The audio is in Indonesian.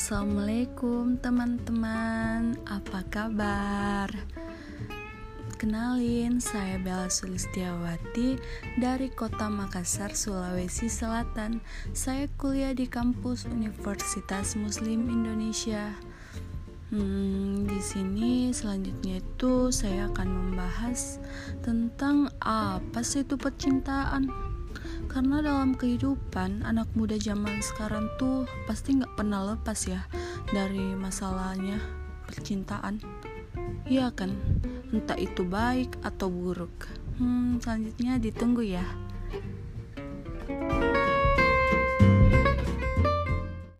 Assalamualaikum teman-teman, apa kabar? Kenalin, saya Bella Sulistiawati dari kota Makassar, Sulawesi Selatan. Saya kuliah di kampus Universitas Muslim Indonesia. Hmm, di sini selanjutnya itu saya akan membahas tentang apa sih itu percintaan karena dalam kehidupan anak muda zaman sekarang tuh pasti nggak pernah lepas ya dari masalahnya percintaan. Iya kan? Entah itu baik atau buruk. Hmm selanjutnya ditunggu ya